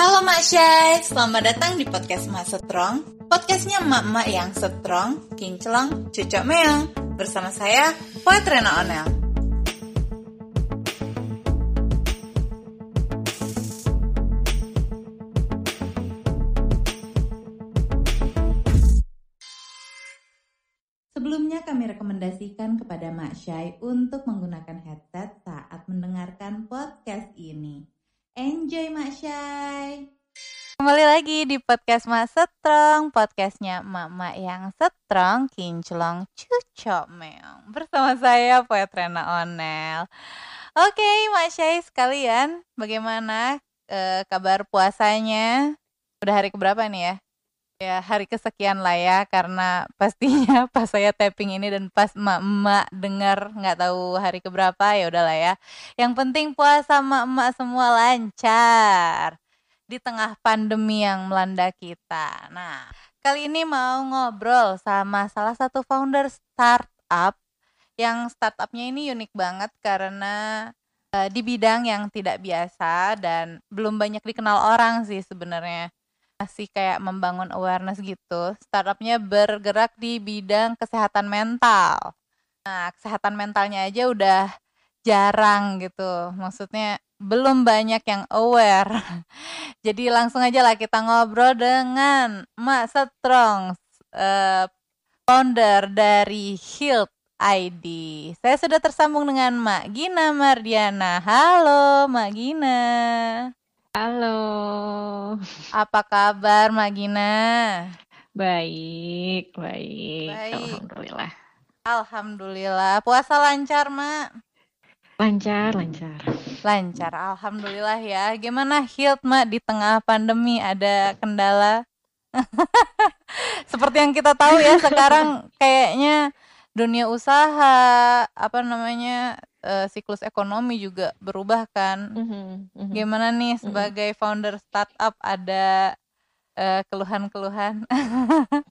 Halo Mak Syai, selamat datang di podcast Mak Strong Podcastnya emak-emak yang strong, kinclong, cucok meong. Bersama saya, Poetrena Onel. Sebelumnya kami rekomendasikan kepada Mak Syai untuk menggunakan headset saat mendengarkan podcast ini. Enjoy Mak Syai. Kembali lagi di podcast Mak Setrong, podcastnya Mak-Mak yang Setrong, Kinclong, Cucok Meong. Bersama saya Poetrena Onel. Oke Mak Syai sekalian, bagaimana eh, kabar puasanya? Udah hari keberapa nih ya? Ya, hari kesekian lah ya, karena pastinya pas saya tapping ini dan pas emak-emak dengar nggak tahu hari keberapa, ya udahlah ya. Yang penting puasa emak-emak semua lancar di tengah pandemi yang melanda kita. Nah, kali ini mau ngobrol sama salah satu founder startup yang startupnya ini unik banget karena uh, di bidang yang tidak biasa dan belum banyak dikenal orang sih sebenarnya masih kayak membangun awareness gitu. Startupnya bergerak di bidang kesehatan mental. Nah, kesehatan mentalnya aja udah jarang gitu. Maksudnya belum banyak yang aware. Jadi langsung aja lah kita ngobrol dengan Mak Strong, uh, founder dari Health ID. Saya sudah tersambung dengan Mak Gina Mardiana. Halo, Mak Gina. Halo. Apa kabar Magina? Baik, baik. Baik. Alhamdulillah. Alhamdulillah. Puasa lancar, Mak? Lancar, lancar. Lancar, alhamdulillah ya. Gimana health, Mak, di tengah pandemi ada kendala? Seperti yang kita tahu ya sekarang kayaknya dunia usaha apa namanya uh, siklus ekonomi juga berubah kan. Mm-hmm, mm-hmm. Gimana nih mm-hmm. sebagai mm-hmm. founder startup ada uh, keluhan-keluhan?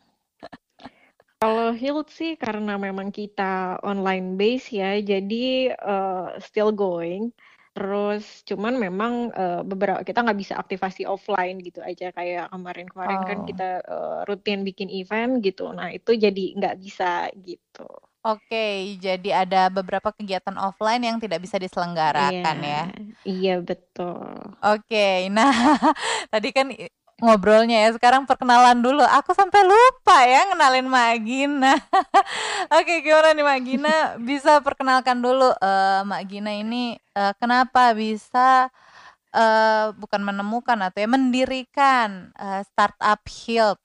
Kalau Hilt sih karena memang kita online base ya, jadi uh, still going. Terus cuman memang uh, beberapa kita nggak bisa aktivasi offline gitu aja kayak kemarin-kemarin kan oh. kan kita uh, rutin bikin event gitu. Nah itu jadi nggak bisa gitu. Oke, jadi ada beberapa kegiatan offline yang tidak bisa diselenggarakan Iya, ya. iya betul. Oke, nah tadi kan ngobrolnya ya, sekarang perkenalan dulu. Aku sampai lupa ya ngenalin Mak Gina. Oke, gimana nih Mak Gina? Bisa perkenalkan dulu uh, Mak Gina ini uh, kenapa bisa uh, bukan menemukan atau ya mendirikan uh, startup Health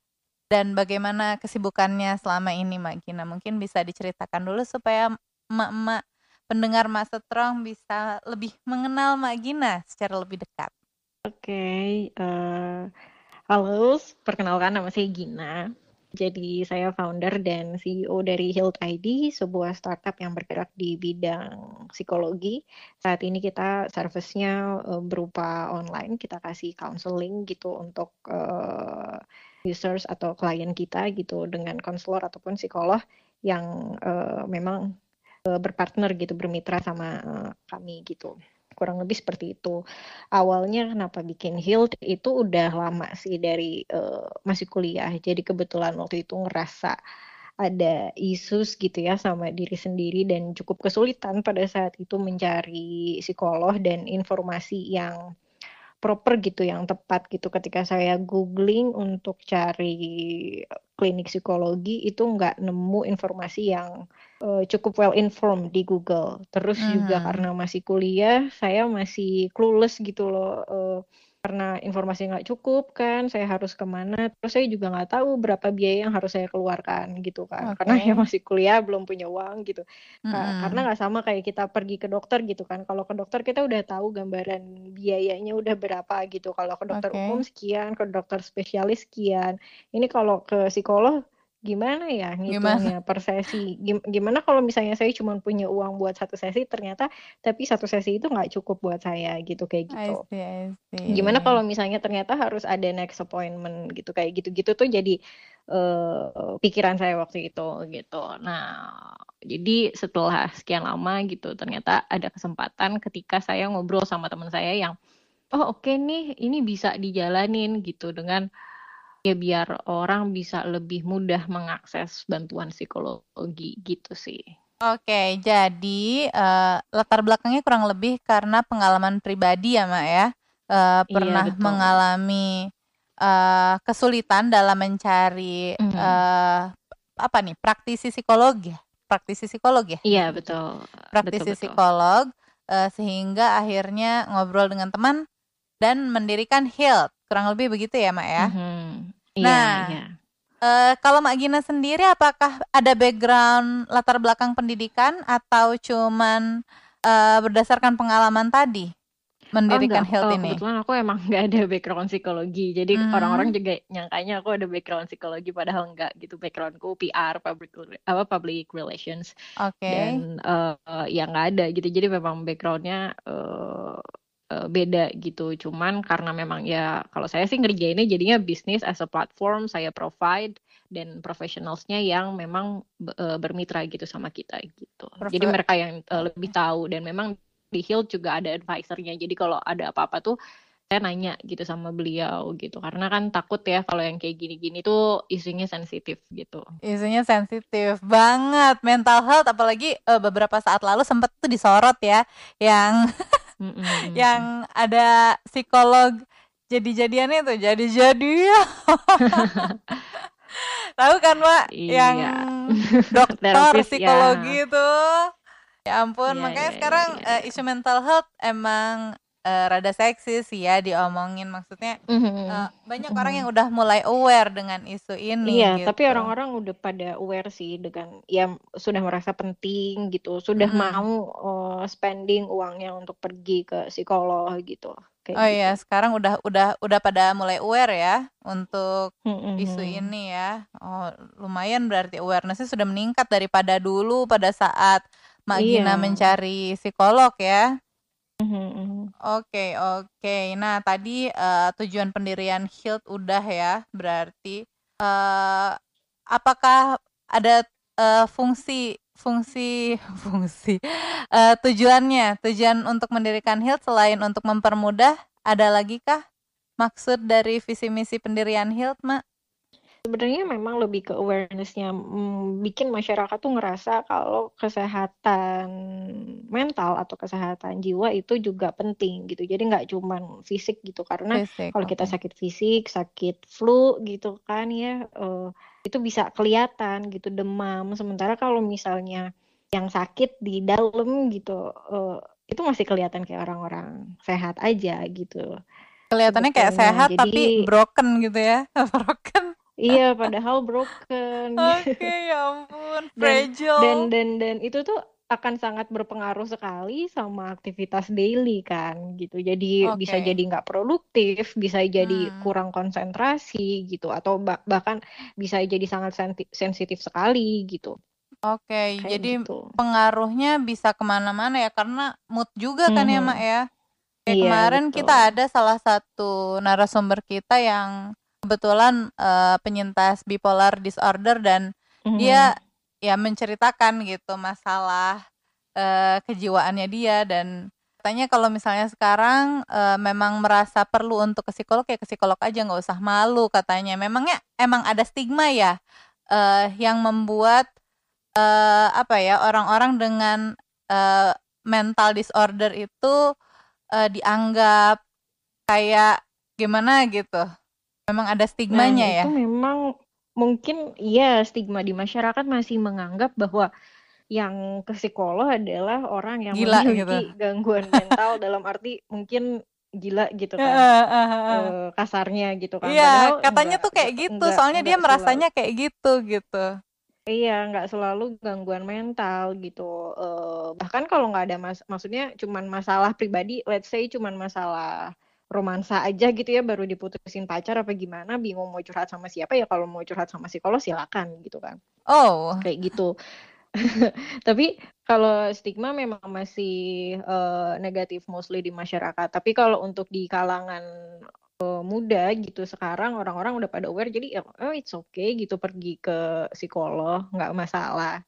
dan bagaimana kesibukannya selama ini Mak Gina? Mungkin bisa diceritakan dulu supaya emak-emak pendengar Mak Strong bisa lebih mengenal Mak Gina secara lebih dekat. Oke, okay, uh, eh, halo, perkenalkan nama saya Gina. Jadi saya founder dan CEO dari Health ID, sebuah startup yang bergerak di bidang psikologi. Saat ini kita servicenya uh, berupa online, kita kasih counseling gitu untuk uh, users atau klien kita gitu dengan konselor ataupun psikolog yang uh, memang uh, berpartner gitu bermitra sama uh, kami gitu kurang lebih seperti itu. Awalnya kenapa bikin Healed itu udah lama sih dari uh, masih kuliah. Jadi kebetulan waktu itu ngerasa ada isus gitu ya sama diri sendiri dan cukup kesulitan pada saat itu mencari psikolog dan informasi yang proper gitu yang tepat gitu ketika saya googling untuk cari klinik psikologi itu nggak nemu informasi yang uh, cukup well informed di Google terus hmm. juga karena masih kuliah saya masih clueless gitu loh uh, karena informasi nggak cukup kan saya harus ke mana terus saya juga nggak tahu berapa biaya yang harus saya keluarkan gitu kan okay. karena ya masih kuliah belum punya uang gitu mm -hmm. karena nggak sama kayak kita pergi ke dokter gitu kan kalau ke dokter kita udah tahu gambaran biayanya udah berapa gitu kalau ke dokter okay. umum sekian ke dokter spesialis sekian ini kalau ke psikolog gimana ya ngitungnya per sesi gimana kalau misalnya saya cuma punya uang buat satu sesi ternyata tapi satu sesi itu nggak cukup buat saya gitu kayak gitu. I see, I see. gimana kalau misalnya ternyata harus ada next appointment gitu kayak gitu-gitu tuh jadi uh, pikiran saya waktu itu gitu. Nah jadi setelah sekian lama gitu ternyata ada kesempatan ketika saya ngobrol sama teman saya yang oh oke okay nih ini bisa dijalanin gitu dengan ya biar orang bisa lebih mudah mengakses bantuan psikologi gitu sih. Oke, jadi uh, latar belakangnya kurang lebih karena pengalaman pribadi ya, Mak ya. Uh, pernah iya, mengalami uh, kesulitan dalam mencari mm. uh, apa nih praktisi psikologi, ya? praktisi psikologi ya. Iya betul. Praktisi betul, psikolog uh, sehingga akhirnya ngobrol dengan teman dan mendirikan Health kurang lebih begitu ya, Mak ya. Mm -hmm. Nah, iya. Uh, kalau Mak Gina sendiri apakah ada background latar belakang pendidikan atau cuman uh, berdasarkan pengalaman tadi mendirikan oh, health oh, ini? Kebetulan aku emang nggak ada background psikologi, jadi hmm. orang-orang juga nyangkanya aku ada background psikologi, padahal enggak gitu. Backgroundku PR, public apa public relations, okay. dan uh, yang nggak ada gitu. Jadi memang backgroundnya uh, uh, beda gitu. Cuman karena memang ya kalau saya sih ngerjainnya jadinya bisnis as a platform saya provide dan professionalsnya yang memang uh, bermitra gitu sama kita gitu. Perfect. Jadi mereka yang uh, lebih tahu dan memang di Hill juga ada advisernya. Jadi kalau ada apa-apa tuh saya nanya gitu sama beliau gitu karena kan takut ya kalau yang kayak gini-gini tuh isunya sensitif gitu isunya sensitif banget mental health apalagi uh, beberapa saat lalu sempat tuh disorot ya yang yang ada psikolog jadi-jadiannya tuh jadi-jadian tahu kan Mbak iya. yang dokter psikologi ya. itu ya ampun yeah, makanya yeah, sekarang yeah, yeah. Uh, isu mental health emang uh, rada seksis sih ya diomongin maksudnya mm-hmm. uh, banyak mm-hmm. orang yang udah mulai aware dengan isu ini iya gitu. tapi orang-orang udah pada aware sih dengan ya sudah merasa penting gitu sudah mm. mau uh, spending uangnya untuk pergi ke psikolog gitu Kayak oh gitu. iya sekarang udah udah udah pada mulai aware ya untuk mm-hmm. isu ini ya oh lumayan berarti awarenessnya sudah meningkat daripada dulu pada saat Mak iya. Gina mencari psikolog ya Mhm Oke oke. Nah tadi, uh, tujuan pendirian Hilt udah ya berarti, uh, apakah ada, uh, fungsi fungsi fungsi, uh, tujuannya, tujuan untuk mendirikan Hilt selain untuk mempermudah, ada lagi kah maksud dari visi misi pendirian Hilt, Mak? Sebenarnya memang lebih ke awareness-nya, mmm, bikin masyarakat tuh ngerasa kalau kesehatan mental atau kesehatan jiwa itu juga penting gitu. Jadi nggak cuman fisik gitu, karena Fisik, kalau kita sakit fisik, sakit flu gitu kan ya, uh, itu bisa kelihatan gitu demam. Sementara kalau misalnya yang sakit di dalam gitu, uh, itu masih kelihatan kayak orang-orang sehat aja gitu. Kelihatannya kayak sehat tapi broken gitu ya, broken. Iya, padahal broken. Oke, ya ampun, fragile. Dan, dan dan itu tuh akan sangat berpengaruh sekali sama aktivitas daily kan gitu. Jadi okay. bisa jadi nggak produktif, bisa jadi hmm. kurang konsentrasi gitu, atau bah bahkan bisa jadi sangat sensitif sekali gitu. Oke, okay, jadi gitu. pengaruhnya bisa ke mana-mana ya karena mood juga kan ya, hmm. ya mak ya. Kayak iya, kemarin betul. kita ada salah satu narasumber kita yang kebetulan uh, penyintas bipolar disorder dan mm-hmm. dia ya menceritakan gitu masalah uh, kejiwaannya dia dan katanya kalau misalnya sekarang uh, memang merasa perlu untuk ke psikolog ya ke psikolog aja nggak usah malu katanya memangnya emang ada stigma ya uh, yang membuat uh, apa ya orang-orang dengan uh, mental disorder itu uh, dianggap kayak gimana gitu Memang ada stigmanya nah, ya? itu memang mungkin iya stigma di masyarakat masih menganggap bahwa yang ke psikolog adalah orang yang Gila memiliki gitu. gangguan mental dalam arti mungkin gila gitu kan uh, uh, uh. kasarnya gitu kan iya katanya enggak, tuh kayak gitu enggak, soalnya enggak dia selalu. merasanya kayak gitu gitu iya nggak selalu gangguan mental gitu uh, bahkan kalau nggak ada mas maksudnya cuman masalah pribadi let's say cuman masalah romansa aja gitu ya baru diputusin pacar apa gimana bingung mau curhat sama siapa ya kalau mau curhat sama psikolog silakan gitu kan. Oh. Kayak gitu. Tapi kalau stigma memang masih uh, negatif mostly di masyarakat. Tapi kalau untuk di kalangan uh, muda gitu sekarang orang-orang udah pada aware jadi ya, oh it's okay gitu pergi ke psikolog nggak masalah.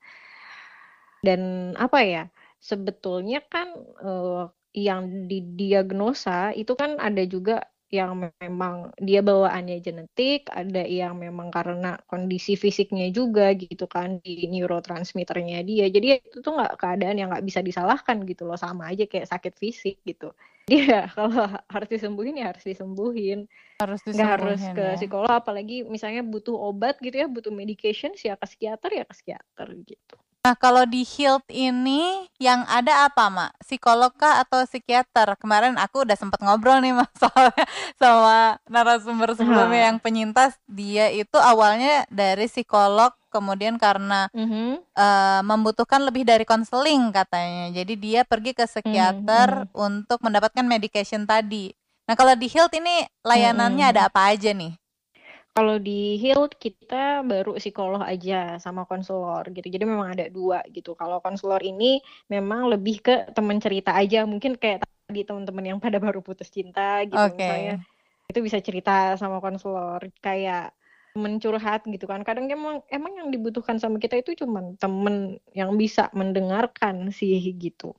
Dan apa ya sebetulnya kan uh, yang didiagnosa itu kan ada juga yang memang dia bawaannya genetik, ada yang memang karena kondisi fisiknya juga gitu kan di neurotransmitternya dia. Jadi itu tuh nggak keadaan yang nggak bisa disalahkan gitu loh, sama aja kayak sakit fisik gitu. Dia kalau harus disembuhin ya harus disembuhin. Harus Nggak harus disembuhin ke ya. psikolog, apalagi misalnya butuh obat gitu ya, butuh medication, ya ke psikiater ya ke psikiater gitu. Nah, kalau di Health ini yang ada apa, Mak? Psikolog kah atau psikiater? Kemarin aku udah sempet ngobrol nih, Mas, soalnya sama narasumber sebelumnya yang penyintas. Dia itu awalnya dari psikolog, kemudian karena Mhm. eh, membutuhkan lebih dari konseling katanya. Jadi dia pergi ke psikiater Mhm. untuk mendapatkan medication tadi. Nah, kalau di Health ini layanannya Mhm. ada apa aja nih? Kalau di Health kita baru psikolog aja sama konselor gitu. Jadi memang ada dua gitu. Kalau konselor ini memang lebih ke teman cerita aja. Mungkin kayak tadi teman-teman yang pada baru putus cinta gitu Oke. misalnya. Itu bisa cerita sama konselor kayak temen curhat gitu kan. Kadang emang emang yang dibutuhkan sama kita itu cuman temen yang bisa mendengarkan sih gitu.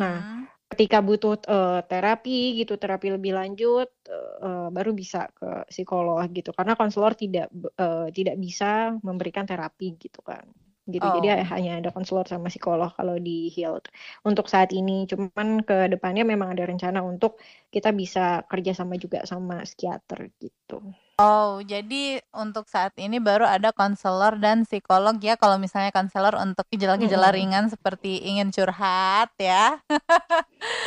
Nah, Mm-mm. Ketika butuh eh, terapi gitu, terapi lebih lanjut eh, baru bisa ke psikolog gitu. Karena konselor tidak eh, tidak bisa memberikan terapi gitu kan. Gitu. Jadi Oh. hanya ada konselor sama psikolog kalau di Health untuk saat ini. Cuman ke depannya memang ada rencana untuk kita bisa kerjasama juga sama psikiater gitu. Oh, jadi untuk saat ini baru ada konselor dan psikolog ya. Kalau misalnya konselor untuk gejala-gejala ringan seperti ingin curhat ya.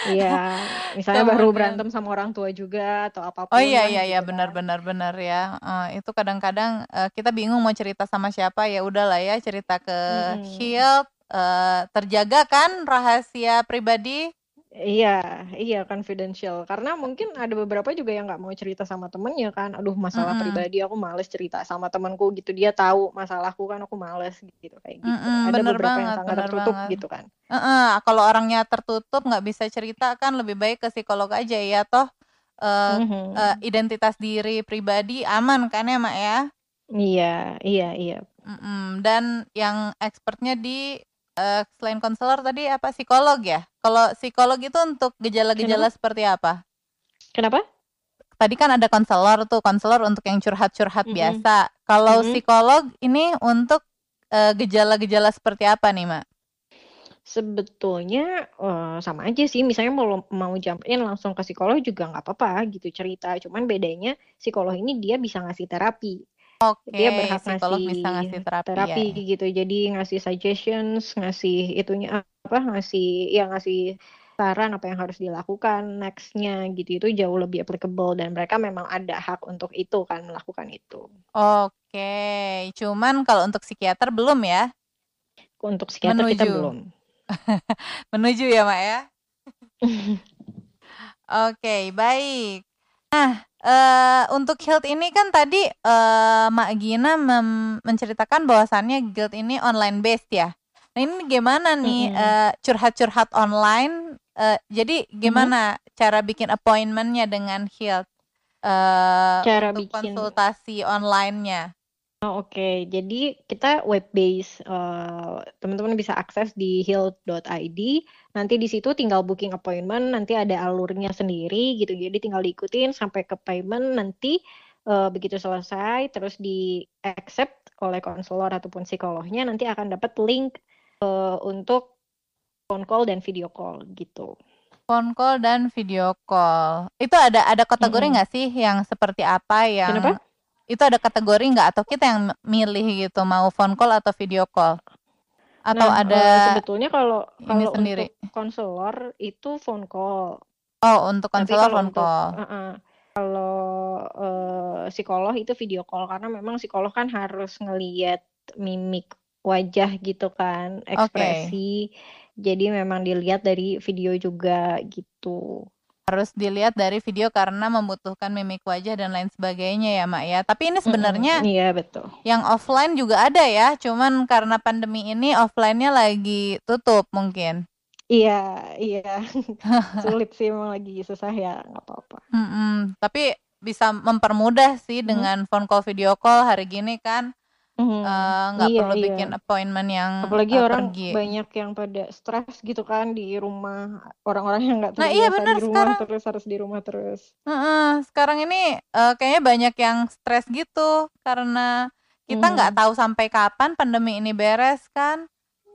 Iya, misalnya baru Kemudian berantem sama orang tua juga atau Oh apa pun iya lah iya iya gitu benar kan. benar benar ya. Eh, itu kadang-kadang eh, kita bingung mau cerita sama siapa ya udahlah ya cerita ke Mm-mm. Health eh, terjaga kan rahasia pribadi. Iya, iya confidential. Karena mungkin ada beberapa juga yang nggak mau cerita sama temennya kan. Aduh, masalah Mm-mm. pribadi aku males cerita sama temanku gitu. Dia tahu masalahku kan aku males gitu kayak gitu. Mm-mm, Ada bener beberapa yang banget sangat bener tertutup banget. gitu kan. Eh-eh, kalau orangnya tertutup nggak bisa cerita kan lebih baik ke psikolog aja ya toh eh, Mhm. eh, identitas diri pribadi aman kan ya mak ya. Iya, iya, iya. Mm-mm, Dan yang expertnya di eh, selain konselor tadi apa psikolog ya? Kalau psikolog itu untuk gejala-gejala seperti apa? Kenapa? Tadi kan ada konselor tuh, konselor untuk yang curhat-curhat Mhm. biasa. Kalau Mhm. psikolog ini untuk eh, gejala-gejala seperti apa nih, Mak? Sebetulnya eh, sama aja sih. Misalnya mau mau jump in langsung ke psikolog juga nggak apa-apa gitu cerita. Cuman bedanya psikolog ini dia bisa ngasih terapi. Oke, Dia berhak psikolog ngasih bisa ngasih terapi ya. terapi gitu. Jadi ngasih suggestions, ngasih itunya apa, ngasih ya ngasih saran apa yang harus dilakukan nextnya gitu. Itu jauh lebih applicable dan mereka memang ada hak untuk itu kan melakukan itu. Oke, cuman kalau untuk psikiater belum ya? Untuk psikiater kita Menuju. belum. Menuju ya, Mak ya? Oke, baik. Nah, eh, untuk Guild ini kan tadi eh, Mak Gina mem- menceritakan bahwasannya Guild ini online based ya. Nah, ini gimana nih Mm-mm. eh, curhat-curhat online? eh, jadi gimana cara bikin appointmentnya dengan Guild eh, Cara untuk bikin konsultasi online-nya? Oh, Oke, jadi kita web base, eh, teman-teman bisa akses di heal.id. Nanti di situ tinggal booking appointment, nanti ada alurnya sendiri gitu. Jadi tinggal diikutin sampai ke payment. Nanti eh, begitu selesai, terus di accept oleh konselor ataupun psikolognya, nanti akan dapat link eh, untuk phone call dan video call gitu. Phone call dan video call. Itu ada ada kategori nggak sih yang seperti apa yang Kenapa? Itu ada kategori nggak atau kita yang milih gitu mau phone call atau video call atau Nah, ada eh, sebetulnya kalau ini kalau sendiri? untuk konselor itu phone call. Oh, untuk konselor phone untuk call. uh-uh, kalau eh, psikolog itu video call karena memang psikolog kan harus ngeliat mimik wajah gitu kan, ekspresi. Jadi memang dilihat dari video juga gitu. Harus dilihat dari video karena membutuhkan mimik wajah dan lain sebagainya ya, Mak ya. Tapi ini sebenarnya Iya betul. yang offline juga ada ya, cuman karena pandemi ini offline-nya lagi tutup mungkin. Iya, iya. Sulit sih emang lagi susah ya, nggak apa-apa. Mm-mm. Tapi bisa mempermudah sih dengan phone call video call hari gini kan Mhm. Eh, nggak Iya perlu iya. bikin appointment yang, Apalagi eee, orang pergi. banyak yang pada stres gitu kan di rumah, orang-orang yang nggak Nah, iya terbiasa bener di rumah sekarang terus harus di rumah terus. Heeh, sekarang ini, eee, kayaknya banyak yang stres gitu karena kita nggak Mhm. tahu sampai kapan pandemi ini beres kan.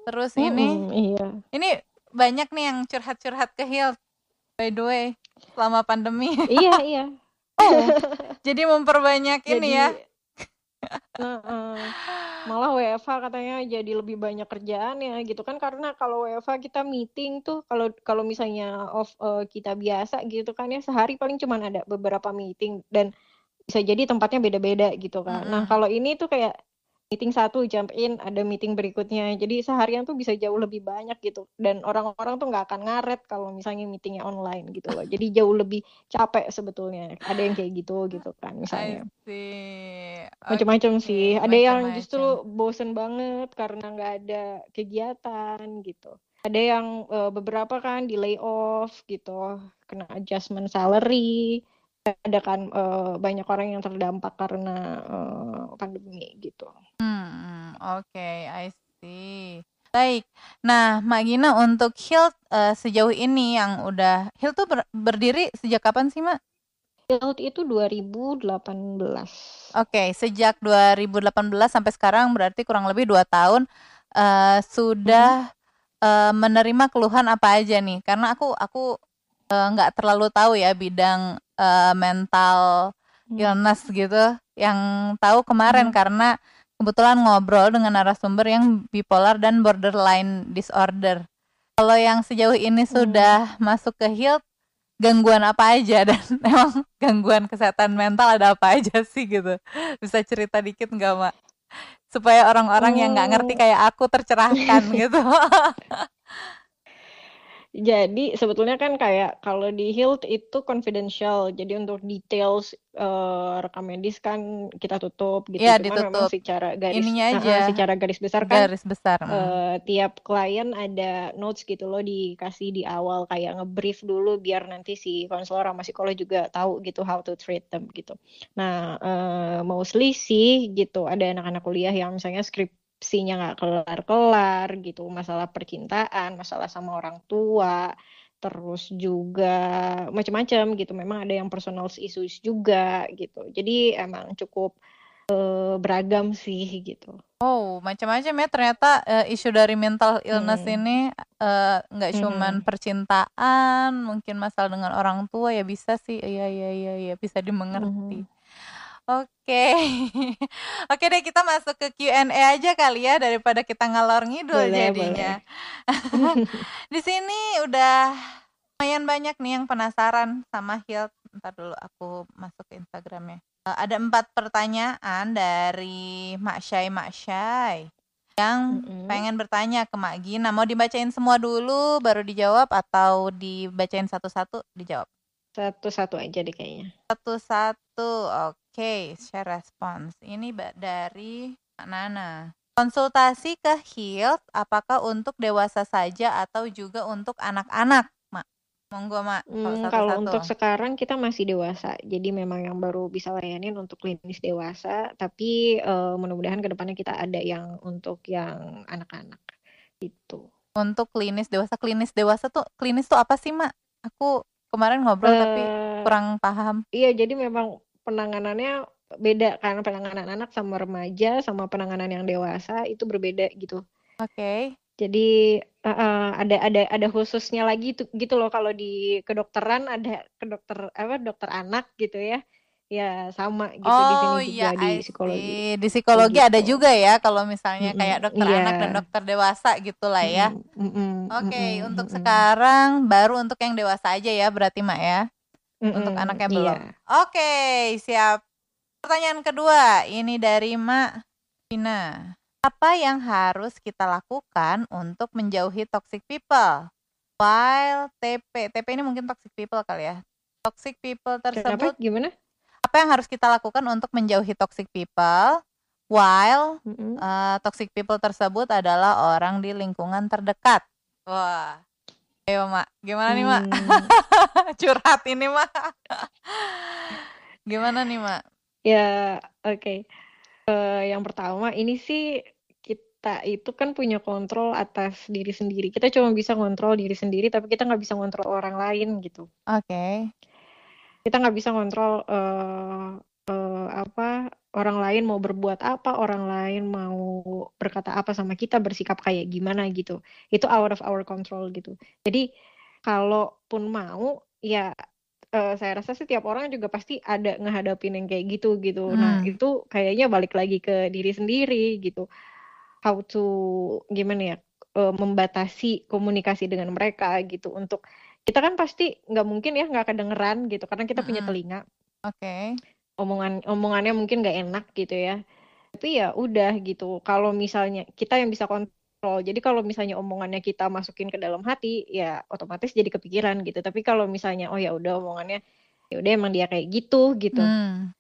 Terus ini Mhm, iya. ini banyak nih yang curhat-curhat ke Hilt, by the way, selama pandemi. Iya iya. Oh, jadi memperbanyak ini ya? Heeh, malah WFH katanya jadi lebih banyak kerjaannya gitu kan karena kalau WFH kita meeting tuh kalau kalau misalnya off, eee, kita biasa gitu kan ya sehari paling cuman ada beberapa meeting dan bisa jadi tempatnya beda-beda gitu kan. Nah Mhm. kalau ini tuh kayak meeting satu jump in, ada meeting berikutnya. Jadi seharian tuh bisa jauh lebih banyak gitu dan orang-orang tuh nggak akan ngaret kalau misalnya meeting-nya online gitu loh. Jadi jauh lebih capek sebetulnya. Ada yang kayak gitu gitu kan misalnya. see. Macem-macem Oke, sih. Ada yang justru bosen banget karena nggak ada kegiatan gitu. Ada yang, eee, beberapa kan di-layoff gitu, kena adjustment salary. Ada kan, eee, banyak orang yang terdampak karena, eee, pandemi gitu. Mhm, oke, I see. Baik. Nah, Mbak Gina untuk Hilt, eee, sejauh ini yang udah Hilt tuh ber berdiri sejak kapan sih, Mbak? Hilt itu 2018. Oke, sejak 2018 sampai sekarang berarti kurang lebih 2 tahun, Mhm. sudah, eee, menerima keluhan apa aja nih? Karena aku aku, eee, nggak terlalu tahu ya bidang, eee, mental Hmm. illness gitu. Yang tahu kemarin Mhm. karena kebetulan ngobrol dengan narasumber yang bipolar dan borderline disorder. Kalau yang sejauh ini Hmm. sudah masuk ke Hilt, gangguan apa aja dan emang gangguan kesehatan mental ada apa aja sih gitu? Bisa cerita dikit nggak, Mbak? Supaya orang-orang yang nggak ngerti Mmm. kayak aku tercerahkan gitu. Jadi sebetulnya kan kayak kalau di Hilt itu confidential. Jadi untuk details, eee, rekam medis kan kita tutup gitu. Iya, Cuma memang ditutup. secara garis Ininya aja, secara garis besar kan, garis besar, eee, tiap klien ada notes gitu loh dikasih di awal kayak nge-brief dulu biar nanti si konselor sama psikolog juga tahu gitu how to treat them gitu. Nah, eee, mostly sih gitu ada anak-anak kuliah yang misalnya skripsinya nggak kelar-kelar gitu, masalah percintaan, masalah sama orang tua, terus juga macem-macem gitu. Memang ada yang personal issues juga gitu. Jadi emang cukup, eee, beragam sih gitu. Oh, macam-macam ya ternyata, eee, isu dari mental illness Mhm. ini, eee, nggak cuman Mhm. percintaan, mungkin masalah dengan orang tua ya bisa sih. Iya iya iya iya, bisa dimengerti. Mhm. Oke. Oke deh kita masuk ke Q&A aja kali ya daripada kita ngalor ngidul Boleh jadinya. boleh. Di sini udah lumayan banyak nih yang penasaran sama Hilt. Entar dulu aku masuk ke Instagram-nya. Eee, ada 4 pertanyaan dari Mak Syai Mak Syai yang Mhm. pengen bertanya ke Mak Gina. Mau dibacain semua dulu baru dijawab atau dibacain satu-satu dijawab? Satu-satu aja deh kayaknya. Satu-satu, oke, share response. Ini dari Nana. Konsultasi ke Hilt apakah untuk dewasa saja atau juga untuk anak-anak, Mak? Monggo, Mak, kalau Mmm, kalau untuk satu-satu. sekarang kita masih dewasa. Jadi memang yang baru bisa layanin untuk klinis dewasa, tapi, eee, mudah-mudahan ke depannya kita ada yang untuk yang anak-anak, gitu. Untuk klinis dewasa. Klinis dewasa tuh klinis tuh apa sih, Mak? Aku kemarin ngobrol tapi Eee, kurang paham. iya jadi memang penanganannya beda kan, penanganan anak sama remaja sama penanganan yang dewasa itu berbeda gitu. Oke. Jadi heeh, ada ada ada khususnya lagi tuh gitu loh kalau di kedokteran ada ke dokter apa, dokter anak gitu ya. Ya sama gitu di sini Oh, juga iya, di I psikologi. Di kayak psikologi ada gitu. juga ya kalau misalnya kayak Mhm, dokter iya. anak dan dokter dewasa gitulah ya. Mhm mhm Oke, mhm untuk mhm. sekarang baru untuk yang dewasa aja ya berarti, Mak, ya? Untuk Mhm, anaknya belum. iya. Oke, siap. Pertanyaan kedua, ini dari Mak Gina. Apa yang harus kita lakukan untuk menjauhi toxic people? While TP TP ini mungkin toxic people kali ya. Toxic people Kenapa? tersebut Gimana? Apa yang harus kita lakukan untuk menjauhi toxic people while, Mhm. eee, toxic people tersebut adalah orang di lingkungan terdekat? Wah. Ayo, Mak, gimana nih, Mak? Mmm. Curhat ini mah. Gimana nih, Mak? Ya, oke. Uh, yang pertama ini sih kita itu kan punya kontrol atas diri sendiri. Kita cuma bisa kontrol diri sendiri, tapi kita nggak bisa kontrol orang lain gitu. Oke. Okay. Kita nggak bisa kontrol uh, uh, apa orang lain mau berbuat apa, orang lain mau berkata apa sama kita, bersikap kayak gimana gitu. Itu out of our control gitu. Jadi kalaupun mau ya uh, saya rasa sih tiap orang juga pasti ada ngehadapin yang kayak gitu gitu. Nah, hmm. Nah, itu kayaknya balik lagi ke diri sendiri gitu. How to gimana ya uh, membatasi komunikasi dengan mereka gitu untuk kita kan pasti nggak mungkin ya nggak kedengeran gitu karena kita punya telinga. Oke. Okay omongan omongannya mungkin nggak enak gitu ya. Tapi ya udah gitu kalau misalnya kita yang bisa kontrol. Jadi kalau misalnya omongannya kita masukin ke dalam hati ya otomatis jadi kepikiran gitu. Tapi kalau misalnya oh ya udah omongannya ya udah emang dia kayak gitu gitu. Hmm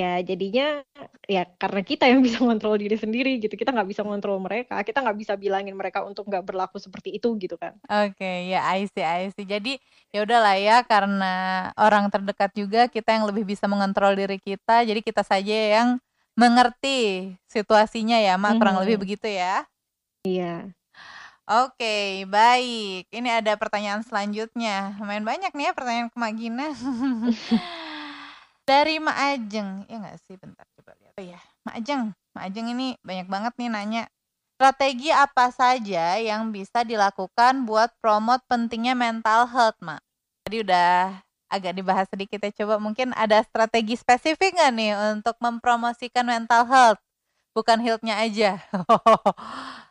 ya jadinya ya karena kita yang bisa ngontrol diri sendiri gitu kita nggak bisa ngontrol mereka kita nggak bisa bilangin mereka untuk nggak berlaku seperti itu gitu kan oke okay, ya I see I see jadi ya udahlah ya karena orang terdekat juga kita yang lebih bisa mengontrol diri kita jadi kita saja yang mengerti situasinya ya mak kurang hmm. lebih begitu ya iya Oke, okay, baik. Ini ada pertanyaan selanjutnya. Lumayan banyak nih ya pertanyaan ke Mak Gina. Dari Mak Ajeng, ya nggak sih? Bentar coba lihat. Oh ya, Mak Ajeng. Mak Ajeng ini banyak banget nih nanya. Strategi apa saja yang bisa dilakukan buat promote pentingnya mental health, Mak? Tadi udah agak dibahas sedikit ya. Coba mungkin ada strategi spesifik nggak nih untuk mempromosikan mental health? Bukan health-nya aja.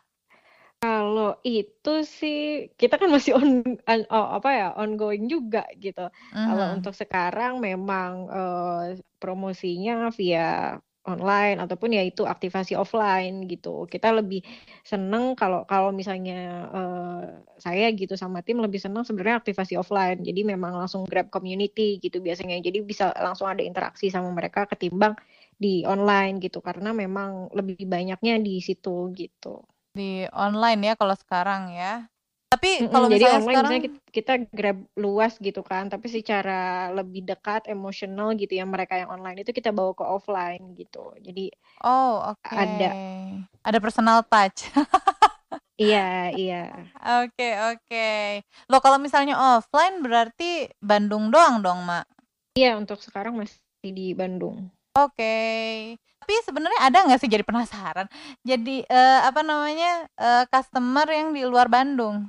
Kalau itu sih kita kan masih on, on oh, apa ya ongoing juga gitu. Kalau untuk sekarang memang uh, promosinya via online ataupun ya itu aktivasi offline gitu. Kita lebih seneng kalau kalau misalnya uh, saya gitu sama tim lebih seneng sebenarnya aktivasi offline. Jadi memang langsung grab community gitu biasanya. Jadi bisa langsung ada interaksi sama mereka ketimbang di online gitu karena memang lebih banyaknya di situ gitu. Di online ya kalau sekarang ya. Tapi kalau jadi online sekarang misalnya kita, kita grab luas gitu kan, tapi secara lebih dekat emosional gitu ya mereka yang online itu kita bawa ke offline gitu. Jadi Oh, oke. ada Ada personal touch. iya, iya. Oke, oke. Loh kalau misalnya offline berarti Bandung doang dong, Mak? Iya, untuk sekarang masih di Bandung. Oke. Tapi sebenarnya ada nggak sih jadi penasaran, jadi, uh, apa namanya, uh, customer yang di luar Bandung?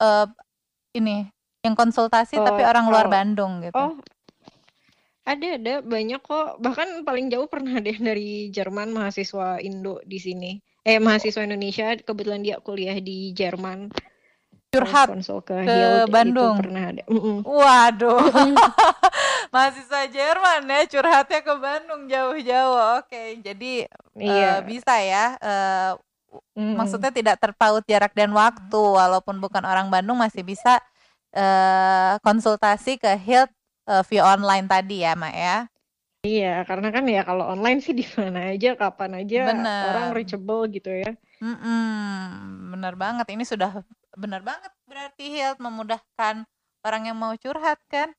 Uh, ini, yang konsultasi tapi oh, orang luar Bandung gitu. Oh. Ada ada, banyak kok. Bahkan paling jauh pernah deh dari Jerman mahasiswa Indo di sini. Eh, mahasiswa Indonesia kebetulan dia kuliah di Jerman. Curhat konsul ke ke Bandung? pernah ada, -mm. Waduh. mahasiswa Jerman ya curhatnya ke Bandung jauh-jauh. Oke, jadi iya. uh, bisa ya. Uh, mm. Maksudnya tidak terpaut jarak dan waktu, walaupun bukan orang Bandung masih bisa uh, konsultasi ke Hilt uh, via online tadi ya, Mak ya. Iya, karena kan ya kalau online sih di mana aja, kapan aja bener. orang reachable gitu ya. Mm -mm, bener banget. Ini sudah benar banget berarti Hilt memudahkan orang yang mau curhat kan.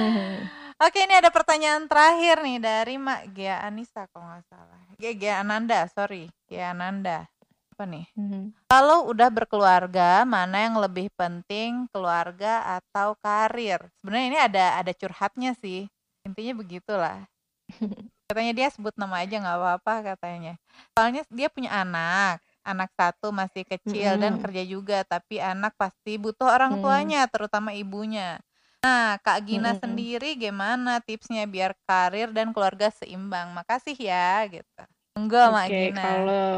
mm-hmm. Oke ini ada pertanyaan terakhir nih dari Mak Gia Anissa kalau nggak salah. Gia, Gia Ananda, sorry, Gia Ananda. Apa nih? Mm-hmm. Kalau udah berkeluarga, mana yang lebih penting, keluarga atau karir? Sebenarnya ini ada ada curhatnya sih. Intinya begitulah. Katanya dia sebut nama aja nggak apa-apa katanya. Soalnya dia punya anak anak satu masih kecil dan kerja juga, tapi anak pasti butuh orang tuanya, terutama ibunya. Nah, Kak Gina sendiri gimana tipsnya biar karir dan keluarga seimbang? Makasih ya, gitu. Enggak, Mak Gina. kalau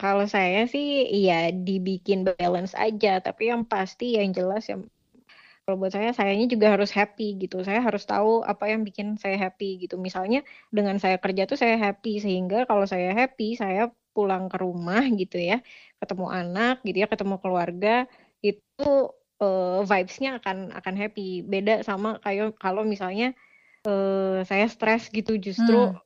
kalau saya sih iya dibikin balance aja, tapi yang pasti yang jelas yang kalau buat saya sayanya juga harus happy gitu. Saya harus tahu apa yang bikin saya happy gitu. Misalnya dengan saya kerja tuh saya happy sehingga kalau saya happy saya pulang ke rumah gitu ya, ketemu anak gitu ya, ketemu keluarga, itu uh, vibes-nya akan akan happy. Beda sama kayak kalau misalnya uh, saya stres gitu justru hmm.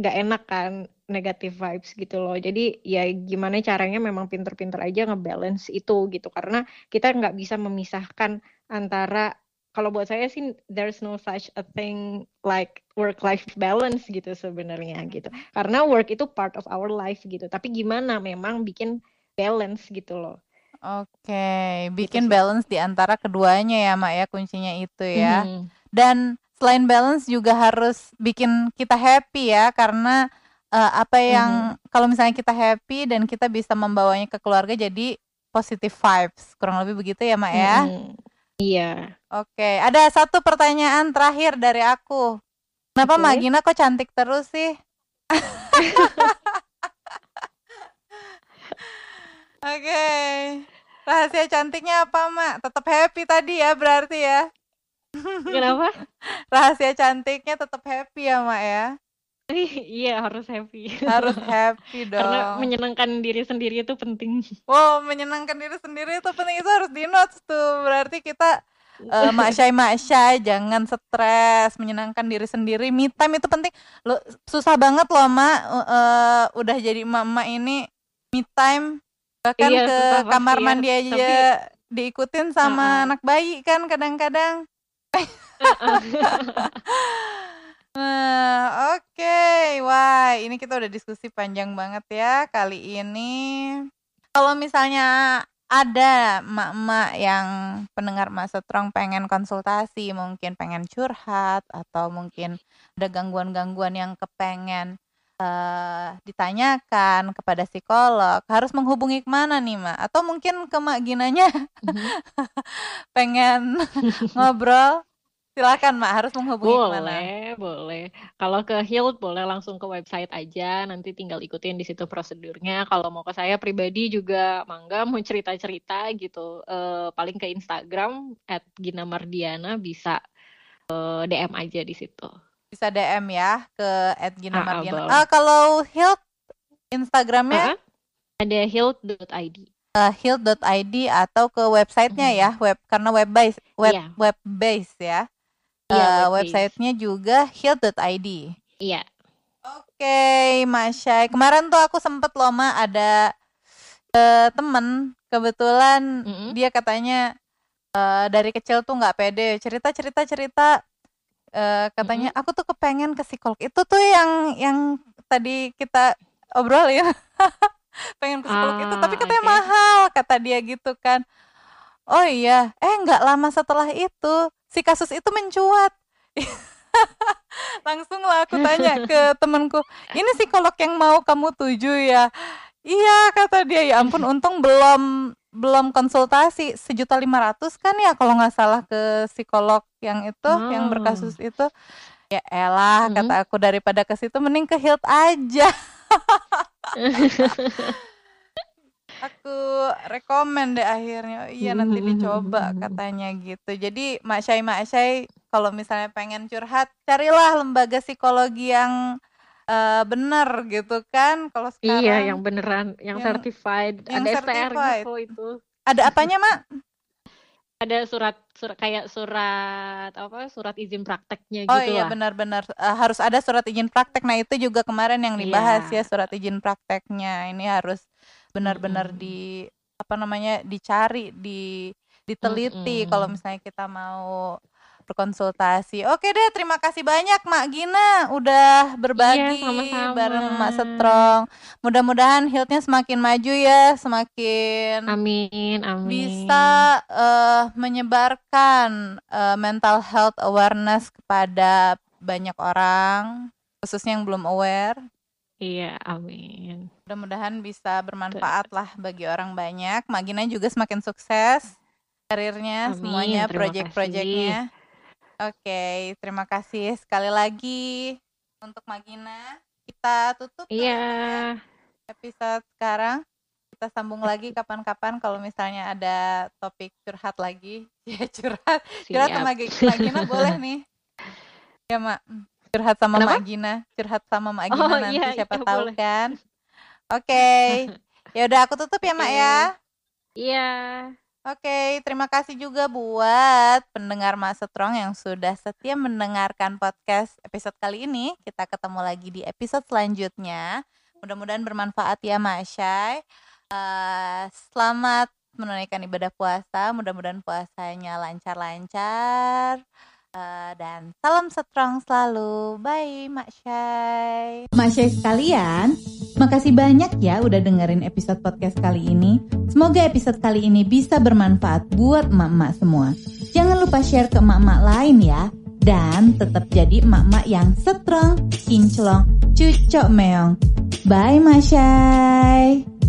nggak hmm. enak kan negatif vibes gitu loh. Jadi ya gimana caranya memang pinter-pinter aja ngebalance itu gitu karena kita nggak bisa memisahkan antara kalau buat saya sih there's no such a thing like work life balance gitu sebenarnya gitu. Karena work itu part of our life gitu. Tapi gimana memang bikin balance gitu loh. Oke, bikin gitu balance di antara keduanya ya, Mak ya, kuncinya itu ya. Mhm. Dan selain balance juga harus bikin kita happy ya, karena uh, apa yang mhm. kalau misalnya kita happy dan kita bisa membawanya ke keluarga jadi positive vibes. Kurang lebih begitu ya, Mak ya. Mhm. Iya. Oke, ada satu pertanyaan terakhir dari aku. Kenapa Mak Gina kok cantik terus sih? Oke. Rahasia cantiknya apa, Mak? Tetap happy tadi ya berarti ya. Kenapa? Rahasia cantiknya tetap happy ya, Mak ya. Iya harus happy. Harus happy dong. Karena menyenangkan diri sendiri itu penting. Wow, menyenangkan diri sendiri itu penting itu harus di notes tuh. Berarti kita uh, maksai maksai jangan stres, menyenangkan diri sendiri. Me time itu penting. Lo susah banget loh, Mak. Uh, udah jadi mama ini me time bahkan iya, ke kamar ya, mandi aja tapi... diikutin sama uh -uh. anak bayi kan kadang-kadang. Nah, oke. Okay. Wah, ini kita udah diskusi panjang banget ya kali ini. Kalau misalnya ada emak-emak yang pendengar masa Strong pengen konsultasi, mungkin pengen curhat atau mungkin ada gangguan-gangguan yang kepengen uh, ditanyakan kepada psikolog, harus menghubungi ke mana nih, Mak? Atau mungkin ke Mak Ginanya mm -hmm. pengen ngobrol Silakan Mak, harus menghubungi boleh, ke mana? Boleh, boleh. Kalau ke Hilt boleh langsung ke website aja, nanti tinggal ikutin di situ prosedurnya. Kalau mau ke saya pribadi juga mangga mau cerita-cerita gitu. Uh, paling ke Instagram at Gina Mardiana bisa uh, eh, DM aja di situ. Bisa DM ya ke at Gina ah, ah, Mardiana. Ah, kalau Hilt Instagramnya? Uh -huh. Ada hilt.id uh, hilt.id atau ke websitenya mm -hmm. ya web karena web base web yeah. web base ya Iya, uh, websitenya juga heal.id. Iya. Oke, okay, Masya. Kemarin tuh aku sempet loh, Ma, ada uh, temen kebetulan mm -hmm. dia katanya uh, dari kecil tuh nggak pede cerita cerita cerita uh, katanya mm -hmm. aku tuh kepengen ke psikolog itu tuh yang yang tadi kita obrolin pengen ke psikolog ah, itu tapi katanya okay. mahal kata dia gitu kan oh iya eh nggak lama setelah itu si kasus itu mencuat. Langsung lah aku tanya ke temanku ini psikolog yang mau kamu tuju ya? Iya kata dia. Ya ampun untung belum belum konsultasi. Sejuta lima ratus kan ya kalau nggak salah ke psikolog yang itu oh. yang berkasus itu? Ya elah hmm. kata aku daripada ke situ mending ke Hilt aja aku rekomen deh akhirnya. Oh, iya nanti dicoba katanya gitu. Jadi Mak Syai Mak Syai kalau misalnya pengen curhat carilah lembaga psikologi yang uh, benar gitu kan. Kalau iya, sekarang iya yang beneran yang, yang certified. Yang ada certified. STR itu. Ada apanya Mak? Ada surat surat kayak surat apa surat izin prakteknya oh gitu iya benar-benar. Uh, harus ada surat izin praktek. Nah itu juga kemarin yang dibahas yeah. ya surat izin prakteknya. Ini harus benar-benar mm-hmm. di apa namanya dicari di diteliti mm-hmm. kalau misalnya kita mau berkonsultasi. Oke deh, terima kasih banyak Mak Gina udah berbagi iya, bareng Mak Strong. Mudah-mudahan health semakin maju ya, semakin amin, amin. bisa uh, menyebarkan uh, mental health awareness kepada banyak orang, khususnya yang belum aware. Iya, amin. Mudah-mudahan bisa bermanfaat lah bagi orang banyak. Magina juga semakin sukses karirnya, amin, semuanya, proyek-proyeknya. Oke, terima kasih sekali lagi untuk Magina. Kita tutup iya. Ya, episode sekarang. Kita sambung lagi kapan-kapan kalau misalnya ada topik curhat lagi. Ya curhat. Siap. Curhat sama Magina boleh nih. Ya, Mak curhat sama Kenapa? Mak Gina, curhat sama Mak Gina oh, nanti iya, siapa iya, tahu boleh. kan. Oke. Okay. ya udah aku tutup ya, Mak ya. Iya. Oke, okay, terima kasih juga buat pendengar Mas Strong yang sudah setia mendengarkan podcast episode kali ini. Kita ketemu lagi di episode selanjutnya. Mudah-mudahan bermanfaat ya, Mak Syai. Uh, selamat menunaikan ibadah puasa. Mudah-mudahan puasanya lancar-lancar. Uh, dan salam strong selalu. Bye, Mak Syai. Mak Syai sekalian, makasih banyak ya udah dengerin episode podcast kali ini. Semoga episode kali ini bisa bermanfaat buat emak-emak semua. Jangan lupa share ke emak-emak lain ya. Dan tetap jadi emak-emak yang strong, kinclong, cucok meong. Bye, Mak Syai.